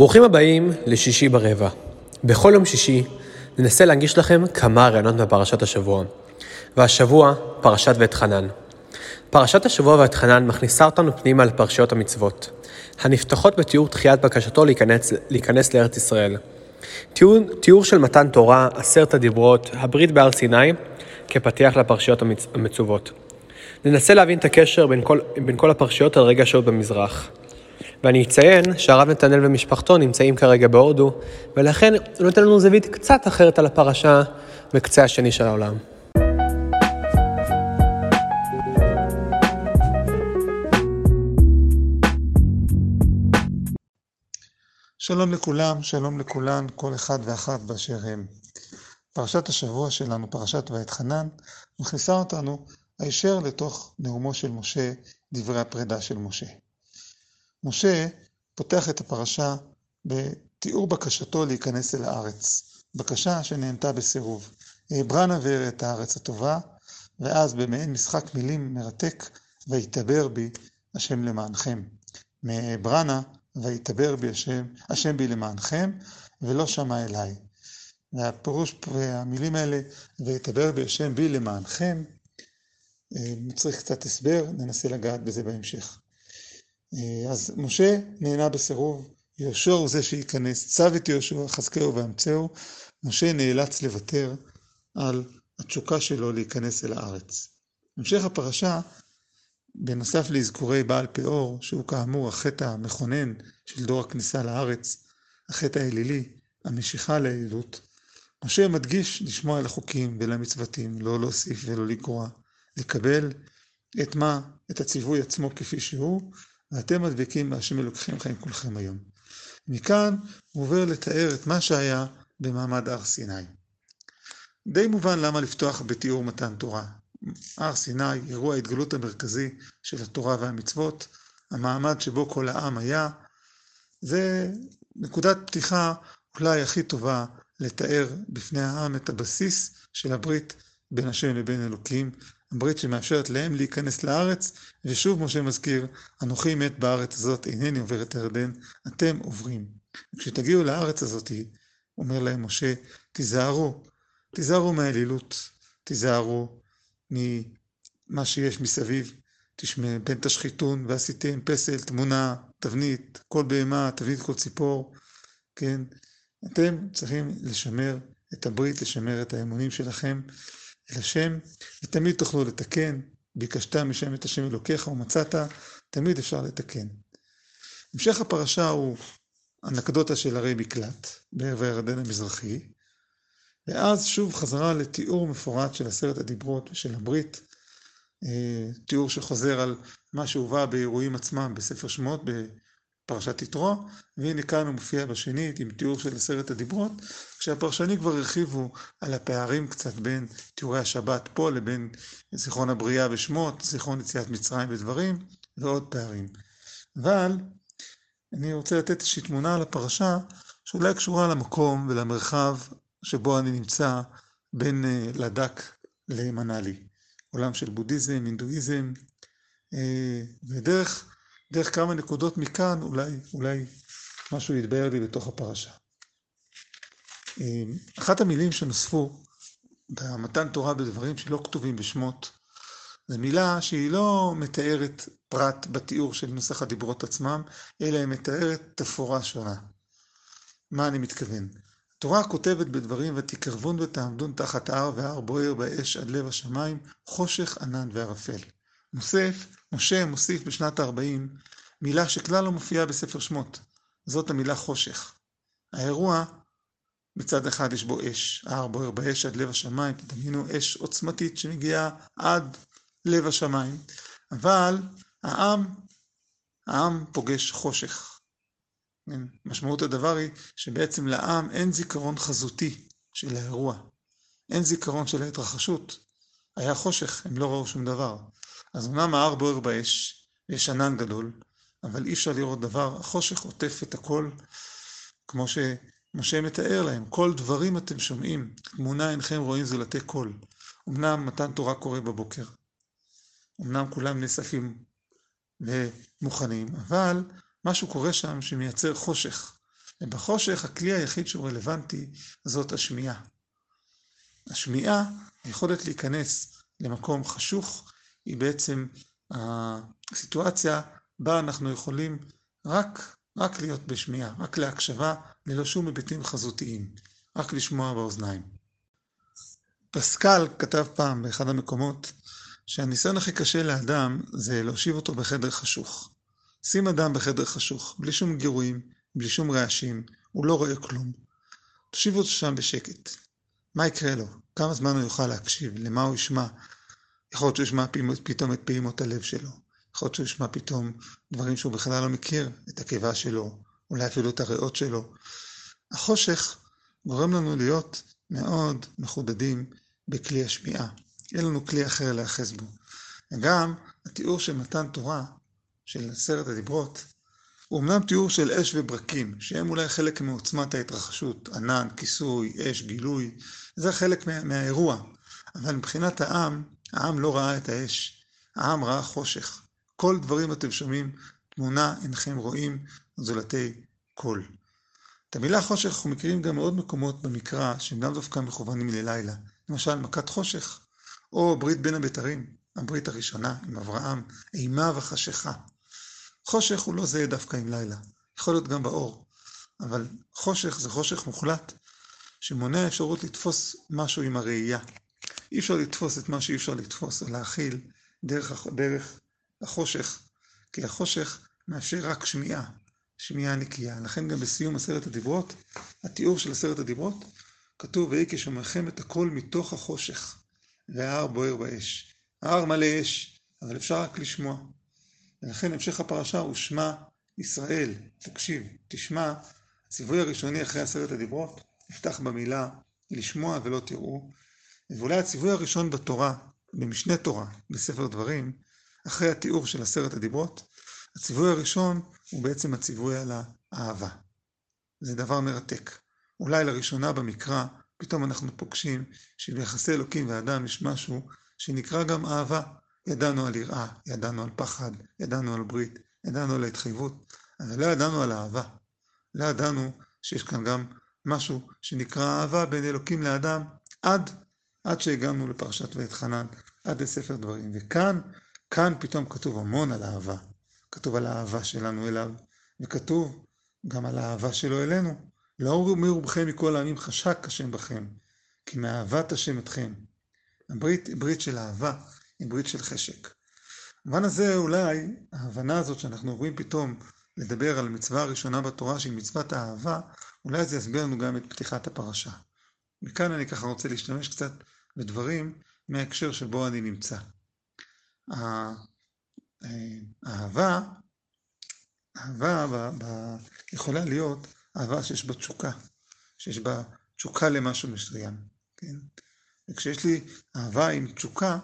ברוכים הבאים לשישי ברבע. בכל יום שישי ננסה להנגיש לכם כמה רעיונות מפרשת השבוע. והשבוע, פרשת ואת חנן. פרשת השבוע ואת חנן מכניסה אותנו פנימה לפרשיות המצוות, הנפתחות בתיאור תחיית בקשתו להיכנס, להיכנס לארץ ישראל. תיאור, תיאור של מתן תורה, עשרת הדיברות, הברית בהר סיני, כפתיח לפרשיות המצ, המצוות. ננסה להבין את הקשר בין כל, בין כל הפרשיות על רגע השהות במזרח. ואני אציין שהרב נתנאל ומשפחתו נמצאים כרגע בהודו, ולכן הוא נותן לנו זווית קצת אחרת על הפרשה בקצה השני של העולם. שלום לכולם, שלום לכולן, כל אחד ואחת באשר הם. פרשת השבוע שלנו, פרשת ואת חנן, מכניסה אותנו הישר לתוך נאומו של משה, דברי הפרידה של משה. משה פותח את הפרשה בתיאור בקשתו להיכנס אל הארץ, בקשה שנענתה בסירוב. אעברה נא את הארץ הטובה, ואז במעין משחק מילים מרתק, ויתבר בי השם למענכם. מאעברה נא ויתבר בי השם, השם בי למענכם, ולא שמע אליי. והפירוש והמילים האלה, ויתבר בי השם בי למענכם, אה, צריך קצת הסבר, ננסה לגעת בזה בהמשך. אה, אז משה נהנה בסירוב, יהושע הוא זה שייכנס, צו את יהושע, חזקהו ואמצהו, משה נאלץ לוותר על התשוקה שלו להיכנס אל הארץ. המשך הפרשה, בנוסף לאזכורי בעל פאור, שהוא כאמור החטא המכונן של דור הכניסה לארץ, החטא האלילי, המשיכה לאלילות, משה מדגיש לשמוע על החוקים ולמצוותים, לא להוסיף ולא לגרוע, לקבל את מה? את הציווי עצמו כפי שהוא, ואתם מדבקים בהשם אלוקיכם חיים כולכם היום. מכאן הוא עובר לתאר את מה שהיה במעמד הר סיני. די מובן למה לפתוח בתיאור מתן תורה. הר סיני, אירוע ההתגלות המרכזי של התורה והמצוות, המעמד שבו כל העם היה, זה נקודת פתיחה אולי הכי טובה לתאר בפני העם את הבסיס של הברית בין השם לבין אלוקים, הברית שמאפשרת להם להיכנס לארץ, ושוב משה מזכיר, אנוכי מת בארץ הזאת, אינני עובר את הירדן, אתם עוברים. כשתגיעו לארץ הזאת, אומר להם משה, תיזהרו, תיזהרו מהאלילות, תיזהרו ממה שיש מסביב, תשמע, פן תשחיתון ועשיתם פסל, תמונה, תבנית, כל בהמה, תבנית כל ציפור, כן? אתם צריכים לשמר את הברית, לשמר את האמונים שלכם, אל השם, ותמיד תוכלו לתקן, ביקשת משם את השם אלוקיך ומצאת, תמיד אפשר לתקן. המשך הפרשה הוא אנקדוטה של ערי מקלט בעבר הירדן המזרחי, ואז שוב חזרה לתיאור מפורט של עשרת הדיברות ושל הברית, אה, תיאור שחוזר על מה שהובא באירועים עצמם בספר שמות, פרשת יתרו, והנה כאן הוא מופיע בשנית עם תיאור של עשרת הדיברות, כשהפרשנים כבר הרחיבו על הפערים קצת בין תיאורי השבת פה לבין זיכרון הבריאה בשמות, זיכרון יציאת מצרים ודברים, ועוד פערים. אבל אני רוצה לתת איזושהי תמונה על הפרשה, שאולי קשורה למקום ולמרחב שבו אני נמצא בין אה, לדק למנאלי. עולם של בודהיזם, הינדואיזם, אה, ודרך דרך כמה נקודות מכאן, אולי, אולי משהו יתבהר לי בתוך הפרשה. אחת המילים שנוספו במתן תורה בדברים שלא כתובים בשמות, זו מילה שהיא לא מתארת פרט בתיאור של נוסח הדיברות עצמם, אלא היא מתארת תפאורה שונה. מה אני מתכוון? התורה כותבת בדברים ותקרבון ותעמדון תחת ההר וההר בוער באש עד לב השמיים, חושך ענן וערפל. מוסף, משה מוסיף בשנת ה-40 מילה שכלל לא מופיעה בספר שמות, זאת המילה חושך. האירוע, מצד אחד יש בו אש, ההר בוער באש עד לב השמיים, תדמיינו אש עוצמתית שמגיעה עד לב השמיים, אבל העם, העם פוגש חושך. כן, משמעות הדבר היא שבעצם לעם אין זיכרון חזותי של האירוע, אין זיכרון של ההתרחשות. היה חושך, הם לא ראו שום דבר. אז אמנם ההר בוער באש, יש ענן גדול, אבל אי אפשר לראות דבר, החושך עוטף את הכל, כמו שמשה מתאר להם, כל דברים אתם שומעים, תמונה אינכם רואים זולתי קול. אמנם מתן תורה קורה בבוקר, אמנם כולם נאספים ומוכנים, אבל משהו קורה שם שמייצר חושך, ובחושך הכלי היחיד שהוא רלוונטי זאת השמיעה. השמיעה, היכולת להיכנס למקום חשוך, היא בעצם הסיטואציה בה אנחנו יכולים רק, רק להיות בשמיעה, רק להקשבה, ללא שום היבטים חזותיים, רק לשמוע באוזניים. פסקל כתב פעם באחד המקומות שהניסיון הכי קשה לאדם זה להושיב אותו בחדר חשוך. שים אדם בחדר חשוך, בלי שום גירויים, בלי שום רעשים, הוא לא רואה כלום. תושיב אותו שם בשקט. מה יקרה לו? כמה זמן הוא יוכל להקשיב? למה הוא ישמע? יכול להיות שהוא ישמע פתאום את פעימות הלב שלו. יכול להיות שהוא ישמע פתאום דברים שהוא בכלל לא מכיר, את הקיבה שלו, אולי אפילו את הריאות שלו. החושך גורם לנו להיות מאוד מחודדים בכלי השמיעה. אין לנו כלי אחר להיאחז בו. וגם התיאור של מתן תורה, של עשרת הדיברות, הוא אמנם תיאור של אש וברקים, שהם אולי חלק מעוצמת ההתרחשות, ענן, כיסוי, אש, גילוי, זה חלק מה, מהאירוע. אבל מבחינת העם, העם לא ראה את האש, העם ראה חושך. כל דברים אתם שומעים, תמונה אינכם רואים, זולתי קול. את המילה חושך אנחנו מכירים גם מעוד מקומות במקרא, שהם לאו דווקא מכוונים ללילה. למשל, מכת חושך, או ברית בין הבתרים, הברית הראשונה עם אברהם, אימה וחשיכה. חושך הוא לא זהה דווקא עם לילה, יכול להיות גם באור, אבל חושך זה חושך מוחלט, שמונע אפשרות לתפוס משהו עם הראייה. אי אפשר לתפוס את מה שאי אפשר לתפוס, או להכיל דרך, דרך החושך, כי החושך מאפשר רק שמיעה, שמיעה נקייה. לכן גם בסיום עשרת הדיברות, התיאור של עשרת הדיברות, כתוב, ויהי כשומעכם את הכל מתוך החושך, וההר בוער באש. ההר מלא אש, אבל אפשר רק לשמוע. ולכן המשך הפרשה הוא שמע ישראל, תקשיב, תשמע, הציווי הראשוני אחרי עשרת הדיברות, נפתח במילה לשמוע ולא תראו, ואולי הציווי הראשון בתורה, במשנה תורה, בספר דברים, אחרי התיאור של עשרת הדיברות, הציווי הראשון הוא בעצם הציווי על האהבה. זה דבר מרתק. אולי לראשונה במקרא, פתאום אנחנו פוגשים שביחסי אלוקים ואדם יש משהו שנקרא גם אהבה. ידענו על יראה, ידענו על פחד, ידענו על ברית, ידענו על ההתחייבות, אבל לא ידענו על אהבה. לא ידענו שיש כאן גם משהו שנקרא אהבה בין אלוקים לאדם, עד, עד שהגענו לפרשת ואת חנן, עד לספר דברים. וכאן, כאן פתאום כתוב המון על אהבה. כתוב על האהבה שלנו אליו, וכתוב גם על האהבה שלו אלינו. לא מרובכם מכל העמים חשק השם בכם, כי מאהבת השם אתכם. הברית היא ברית של אהבה, היא ברית של חשק. במובן הזה אולי ההבנה הזאת שאנחנו עוברים פתאום לדבר על המצווה הראשונה בתורה שהיא מצוות האהבה, אולי זה יסביר לנו גם את פתיחת הפרשה. מכאן אני ככה רוצה להשתמש קצת בדברים מההקשר שבו אני נמצא. האהבה, אהבה יכולה להיות אהבה שיש בה תשוקה, שיש בה תשוקה למשהו מסוים, כן? וכשיש לי אהבה עם תשוקה,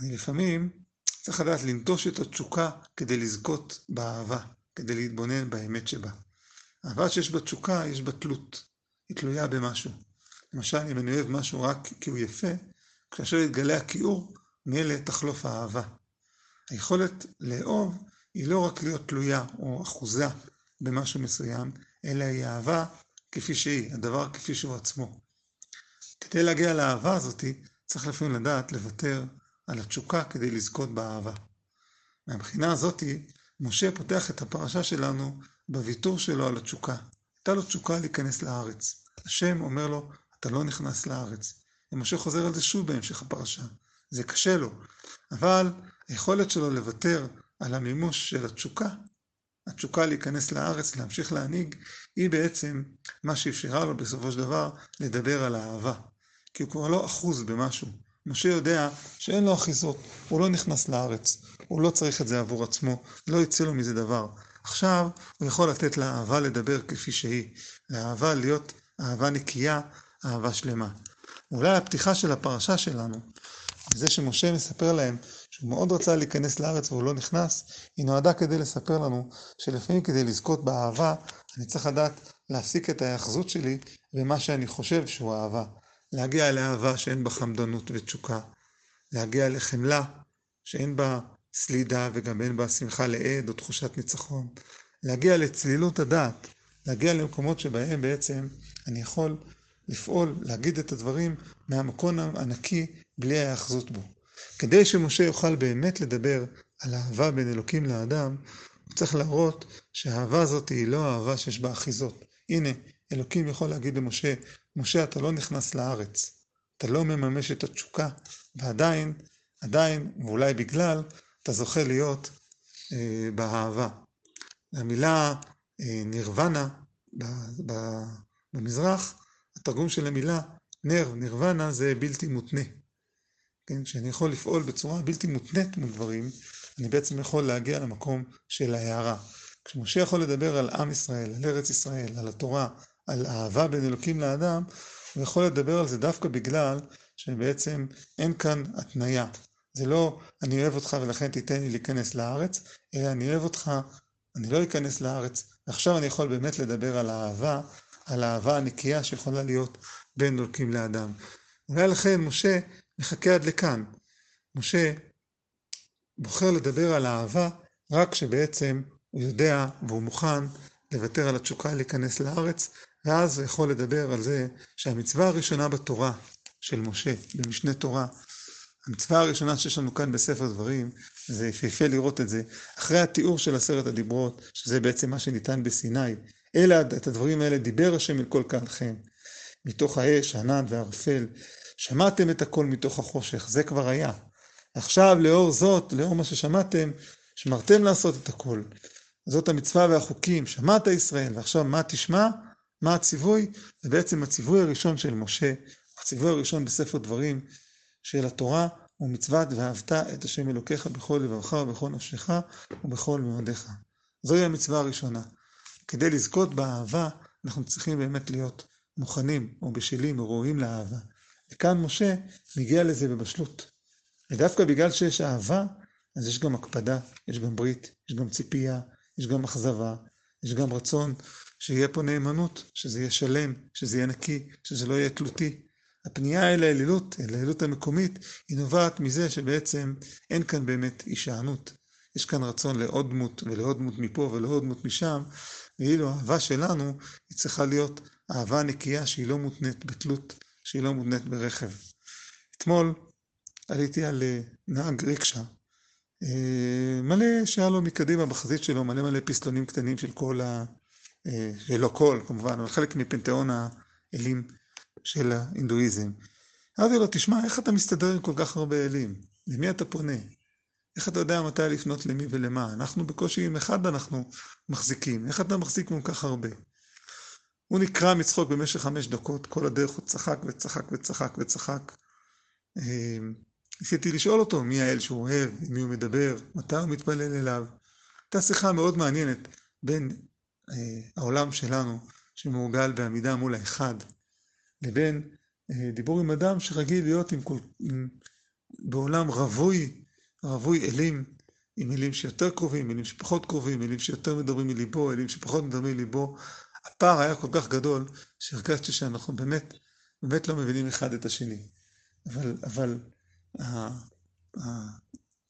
אני לפעמים צריך לדעת לנטוש את התשוקה כדי לזכות באהבה, כדי להתבונן באמת שבה. אהבה שיש בה תשוקה, יש בה תלות, היא תלויה במשהו. למשל, אם אני אוהב משהו רק כי הוא יפה, כאשר יתגלה הכיעור, מאלה תחלוף האהבה. היכולת לאהוב היא לא רק להיות תלויה או אחוזה במשהו מסוים, אלא היא אהבה כפי שהיא, הדבר כפי שהוא עצמו. כדי להגיע לאהבה הזאתי, צריך לפעמים לדעת לוותר על התשוקה כדי לזכות באהבה. מהבחינה הזאתי, משה פותח את הפרשה שלנו בוויתור שלו על התשוקה. הייתה לו תשוקה להיכנס לארץ. השם אומר לו, אתה לא נכנס לארץ. ומשה חוזר על זה שוב בהמשך הפרשה. זה קשה לו, אבל היכולת שלו לוותר על המימוש של התשוקה, התשוקה להיכנס לארץ, להמשיך להנהיג, היא בעצם מה שאפשרה לו בסופו של דבר לדבר על האהבה. כי הוא כבר לא אחוז במשהו. משה יודע שאין לו אחיזות, הוא לא נכנס לארץ, הוא לא צריך את זה עבור עצמו, לא יצא לו מזה דבר. עכשיו הוא יכול לתת לאהבה לדבר כפי שהיא, לאהבה להיות אהבה נקייה, אהבה שלמה. אולי הפתיחה של הפרשה שלנו, זה שמשה מספר להם שהוא מאוד רצה להיכנס לארץ והוא לא נכנס, היא נועדה כדי לספר לנו שלפעמים כדי לזכות באהבה, אני צריך לדעת להפסיק את ההאחזות שלי במה שאני חושב שהוא אהבה. להגיע לאהבה שאין בה חמדנות ותשוקה, להגיע לחמלה שאין בה סלידה וגם אין בה שמחה לעד או תחושת ניצחון, להגיע לצלילות הדעת, להגיע למקומות שבהם בעצם אני יכול לפעול, להגיד את הדברים מהמקום הנקי בלי ההאחזות בו. כדי שמשה יוכל באמת לדבר על אהבה בין אלוקים לאדם, הוא צריך להראות שהאהבה הזאת היא לא אהבה שיש בה אחיזות. הנה, אלוקים יכול להגיד למשה, משה אתה לא נכנס לארץ, אתה לא מממש את התשוקה, ועדיין, עדיין, ואולי בגלל, אתה זוכה להיות אה, באהבה. המילה אה, נירוונה במזרח, התרגום של המילה נר, נירוונה, זה בלתי מותנה. כן, שאני יכול לפעול בצורה בלתי מותנית מול דברים, אני בעצם יכול להגיע למקום של ההערה. כשמשה יכול לדבר על עם ישראל, על ארץ ישראל, על התורה, על אהבה בין אלוקים לאדם, הוא יכול לדבר על זה דווקא בגלל שבעצם אין כאן התניה. זה לא אני אוהב אותך ולכן תיתן לי להיכנס לארץ, אלא אני אוהב אותך, אני לא אכנס לארץ, ועכשיו אני יכול באמת לדבר על האהבה, על האהבה הנקייה שיכולה להיות בין אלוקים לאדם. ולכן משה מחכה עד לכאן. משה בוחר לדבר על האהבה רק כשבעצם הוא יודע והוא מוכן לוותר על התשוקה להיכנס לארץ, ואז הוא יכול לדבר על זה שהמצווה הראשונה בתורה של משה, במשנה תורה, המצווה הראשונה שיש לנו כאן בספר דברים, זה יפהפה לראות את זה, אחרי התיאור של עשרת הדיברות, שזה בעצם מה שניתן בסיני, אלא את הדברים האלה דיבר השם אל כל קהלכם, מתוך האש, הענן והערפל, שמעתם את הכל מתוך החושך, זה כבר היה. עכשיו לאור זאת, לאור מה ששמעתם, שמרתם לעשות את הכל. זאת המצווה והחוקים, שמעת ישראל, ועכשיו מה תשמע? מה הציווי? זה בעצם הציווי הראשון של משה, הציווי הראשון בספר דברים של התורה, הוא מצוות ואהבת את השם אלוקיך בכל לבבך ובכל נפשך ובכל מאודיך. זוהי המצווה הראשונה. כדי לזכות באהבה, אנחנו צריכים באמת להיות מוכנים או בשלים או ראויים לאהבה. וכאן משה מגיע לזה בבשלות. ודווקא בגלל שיש אהבה, אז יש גם הקפדה, יש גם ברית, יש גם ציפייה, יש גם אכזבה, יש גם רצון שיהיה פה נאמנות, שזה יהיה שלם, שזה יהיה נקי, שזה לא יהיה תלותי. הפנייה אל האלילות, אל האלילות המקומית, היא נובעת מזה שבעצם אין כאן באמת הישענות. יש כאן רצון לעוד דמות ולעוד דמות מפה ולעוד דמות משם, ואילו האהבה שלנו היא צריכה להיות אהבה נקייה שהיא לא מותנית בתלות, שהיא לא מותנית ברכב. אתמול עליתי על אה, נהג ריקשה, אה, מלא שהיה לו מקדימה בחזית שלו, מלא מלא פסטונים קטנים של כל ה... אה, לא כל כמובן, אבל חלק מפנתיאון האלים של ההינדואיזם. אמרתי לו, תשמע, איך אתה מסתדר עם כל כך הרבה אלים? למי אתה פונה? איך אתה יודע מתי לפנות למי ולמה? אנחנו בקושי עם אחד אנחנו מחזיקים, איך אתה מחזיק כל כך הרבה? הוא נקרע מצחוק במשך חמש דקות, כל הדרך הוא צחק וצחק וצחק וצחק. אה, ניסיתי לשאול אותו מי האל שהוא אוהב, עם מי הוא מדבר, מתי הוא מתפלל אליו. הייתה שיחה מאוד מעניינת בין אה, העולם שלנו, שמורגל בעמידה מול האחד, לבין אה, דיבור עם אדם שרגיל להיות עם כל, עם, בעולם רווי, רווי אלים, עם מילים שיותר קרובים, מילים שפחות קרובים, מילים שיותר מדברים מליבו, מילים שפחות מדברים מליבו. הפער היה כל כך גדול, שהרגשתי שאנחנו באמת, באמת לא מבינים אחד את השני. אבל, אבל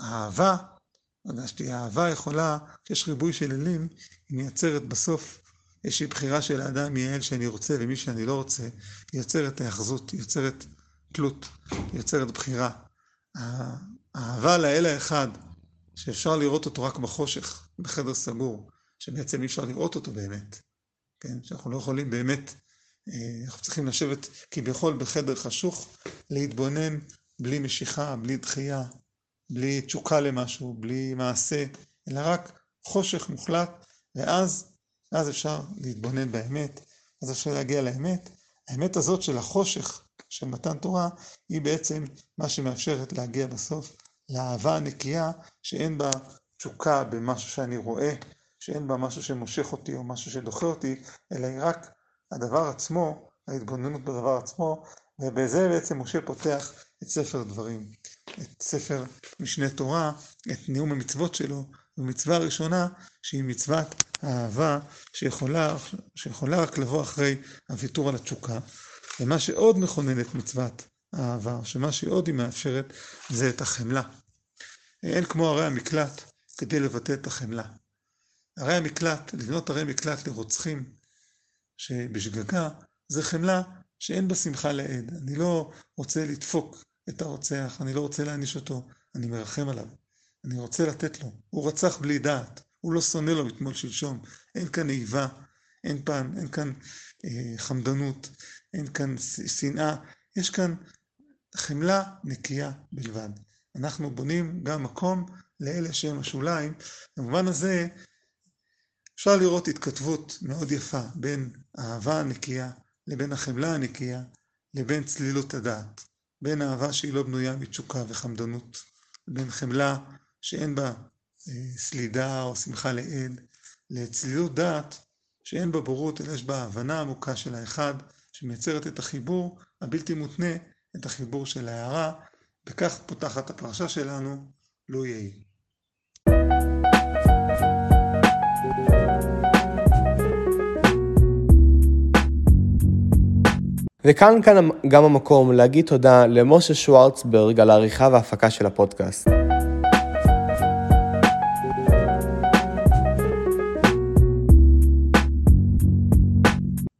האהבה, הרגשתי, האהבה יכולה, כשיש ריבוי של אלים, היא מייצרת בסוף איזושהי בחירה של האדם מי האל שאני רוצה ומי שאני לא רוצה, היא יוצרת היאחזות, היא יוצרת תלות, היא יוצרת בחירה. האהבה לאל האחד, שאפשר לראות אותו רק בחושך, בחדר סגור, שבעצם אי אפשר לראות אותו באמת, כן? שאנחנו לא יכולים באמת, אה, אנחנו צריכים לשבת כביכול בחדר חשוך, להתבונן בלי משיכה, בלי דחייה, בלי תשוקה למשהו, בלי מעשה, אלא רק חושך מוחלט, ואז אז אפשר להתבונן באמת, אז אפשר להגיע לאמת. האמת הזאת של החושך של מתן תורה, היא בעצם מה שמאפשרת להגיע בסוף לאהבה הנקייה, שאין בה תשוקה במשהו שאני רואה, שאין בה משהו שמושך אותי או משהו שדוחה אותי, אלא היא רק הדבר עצמו, ההתבוננות בדבר עצמו, ובזה בעצם משה פותח את ספר דברים, את ספר משנה תורה, את נאום המצוות שלו, ומצווה ראשונה שהיא מצוות האהבה שיכולה, שיכולה רק לבוא אחרי הוויתור על התשוקה, ומה שעוד מכונן את מצוות האהבה, שמה שעוד היא מאפשרת, זה את החמלה. אין כמו ערי המקלט כדי לבטא את החמלה. ערי המקלט, לבנות ערי מקלט לרוצחים, שבשגגה זה חמלה שאין בה שמחה לאיד. אני לא רוצה לדפוק את הרוצח, אני לא רוצה להעניש אותו, אני מרחם עליו. אני רוצה לתת לו. הוא רצח בלי דעת, הוא לא שונא לו אתמול שלשום. אין כאן איבה, אין, פעם, אין כאן אה, חמדנות, אין כאן שנאה, יש כאן חמלה נקייה בלבד. אנחנו בונים גם מקום לאלה שהם השוליים. במובן הזה אפשר לראות התכתבות מאוד יפה בין האהבה הנקייה לבין החמלה הנקייה לבין צלילות הדעת. בין אהבה שהיא לא בנויה מתשוקה וחמדנות, בין חמלה שאין בה אה, סלידה או שמחה לאיד, לצלילות דעת שאין בה בורות אלא יש בה הבנה עמוקה של האחד שמייצרת את החיבור הבלתי מותנה, את החיבור של ההערה, וכך פותחת הפרשה שלנו, לא יהי. וכאן כאן גם המקום להגיד תודה למשה שוורצברג על העריכה וההפקה של הפודקאסט.